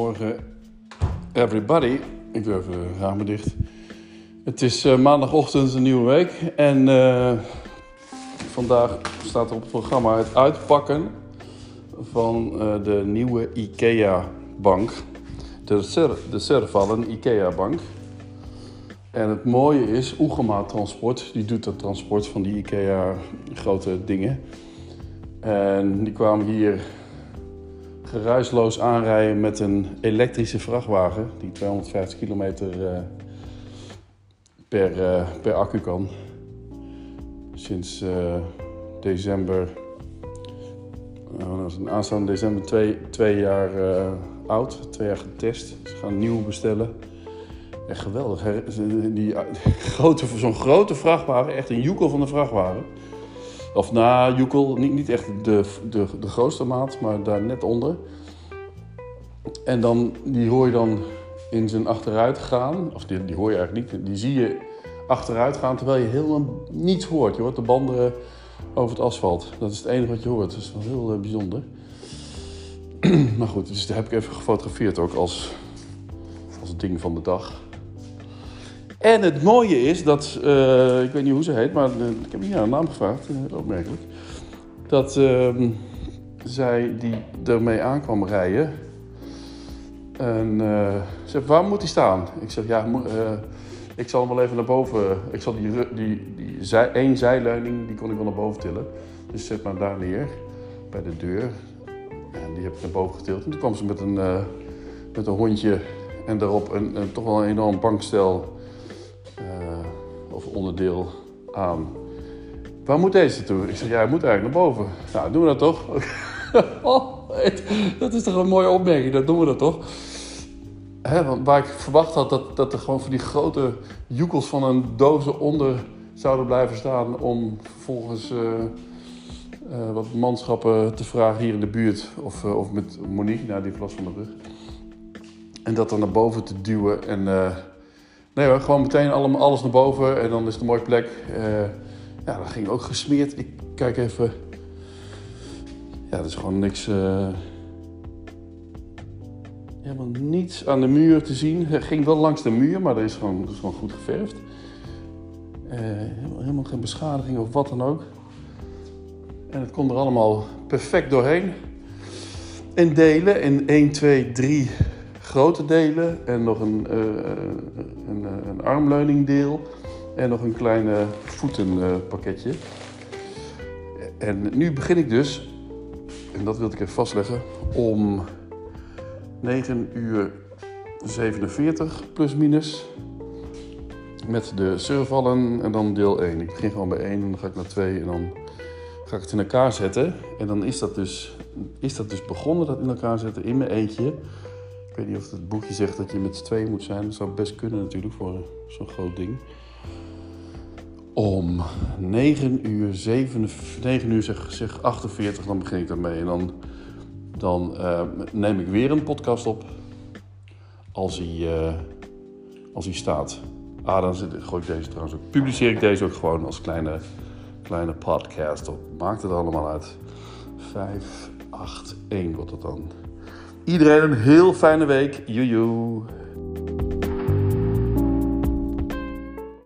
Goedemorgen, everybody. Ik doe even de ramen dicht. Het is uh, maandagochtend, een nieuwe week. En uh, vandaag staat er op het programma het uitpakken van uh, de nieuwe IKEA-bank. De, Cer de IKEA-bank. En het mooie is, Oegema Transport, die doet dat transport van die IKEA grote dingen. En die kwamen hier geruisloos aanrijden met een elektrische vrachtwagen die 250 kilometer uh, per, uh, per accu kan. Sinds uh, december, aanstaande december twee, twee jaar oud, twee jaar getest. Ze gaan nieuw bestellen. Echt geweldig. Die, grote, zo'n grote vrachtwagen, echt een joekel van een vrachtwagen. Of na Joekel, niet, niet echt de, de, de grootste maat, maar daar net onder. En dan, die hoor je dan in zijn achteruit gaan. Of die, die hoor je eigenlijk niet. Die zie je achteruit gaan terwijl je helemaal niets hoort. Je hoort de banden over het asfalt. Dat is het enige wat je hoort. Dat is wel heel uh, bijzonder. maar goed, dus dat heb ik even gefotografeerd ook als, als ding van de dag. En het mooie is dat, uh, ik weet niet hoe ze heet, maar uh, ik heb naar een naam gevraagd, uh, opmerkelijk. Dat ehm, zij die ermee aankwam rijden. En ze zei, waar moet hij staan? Ik zeg, ja, ik zal hem wel even naar boven. Ik zal die, die, die zij, één zijleuning, die kon ik wel naar boven tillen. Dus zet maar daar neer, bij de deur. En die heb ik naar boven getild. En toen kwam ze met een, met een hondje en daarop een, een toch wel een enorm bankstel onderdeel aan. Waar moet deze toe? Ik zeg, ja, hij moet eigenlijk naar boven. Nou, doen we dat toch? oh, dat is toch een mooie opmerking, dat doen we dat toch? Want waar ik verwacht had dat, dat er gewoon voor die grote joekels van een doze onder zouden blijven staan om vervolgens uh, uh, wat manschappen te vragen hier in de buurt. Of, uh, of met Monique, nou, die last van de rug. En dat dan naar boven te duwen en Nee hoor, gewoon meteen allemaal, alles naar boven en dan is het een mooie plek. Uh, ja, dat ging ook gesmeerd. Ik kijk even. Ja, er is gewoon niks. Uh, helemaal niets aan de muur te zien. Het ging wel langs de muur, maar dat is gewoon, is gewoon goed geverfd. Uh, helemaal, geen beschadiging of wat dan ook. En het komt er allemaal perfect doorheen. In delen, in 1, 2, 3 grote delen en nog een, uh, een, een armleuningdeel en nog een kleine voetenpakketje. en nu begin ik dus, en dat wilde ik even vastleggen, om 9 uur 47 plus minus met de surfvallen en dan deel 1. Ik begin gewoon bij 1 en dan ga ik naar 2 en dan ga ik het in elkaar zetten. En dan is dat dus, is dat dus begonnen, dat in elkaar zetten, in mijn eentje. Ik weet niet of het boekje zegt dat je met z'n tweeën moet zijn. Dat zou best kunnen natuurlijk voor zo'n groot ding. Om 9 uur, 7, 9 uur zeg, zeg 48, dan begin ik daarmee. En dan, dan uh, neem ik weer een podcast op. Als hij, uh, als hij staat. Ah, dan gooi ik deze trouwens ook. Publiceer ik deze ook gewoon als kleine, kleine podcast op. Maakt het allemaal uit. 5, 8, 1 wordt het dan. Iedereen een heel fijne week. Joejoe.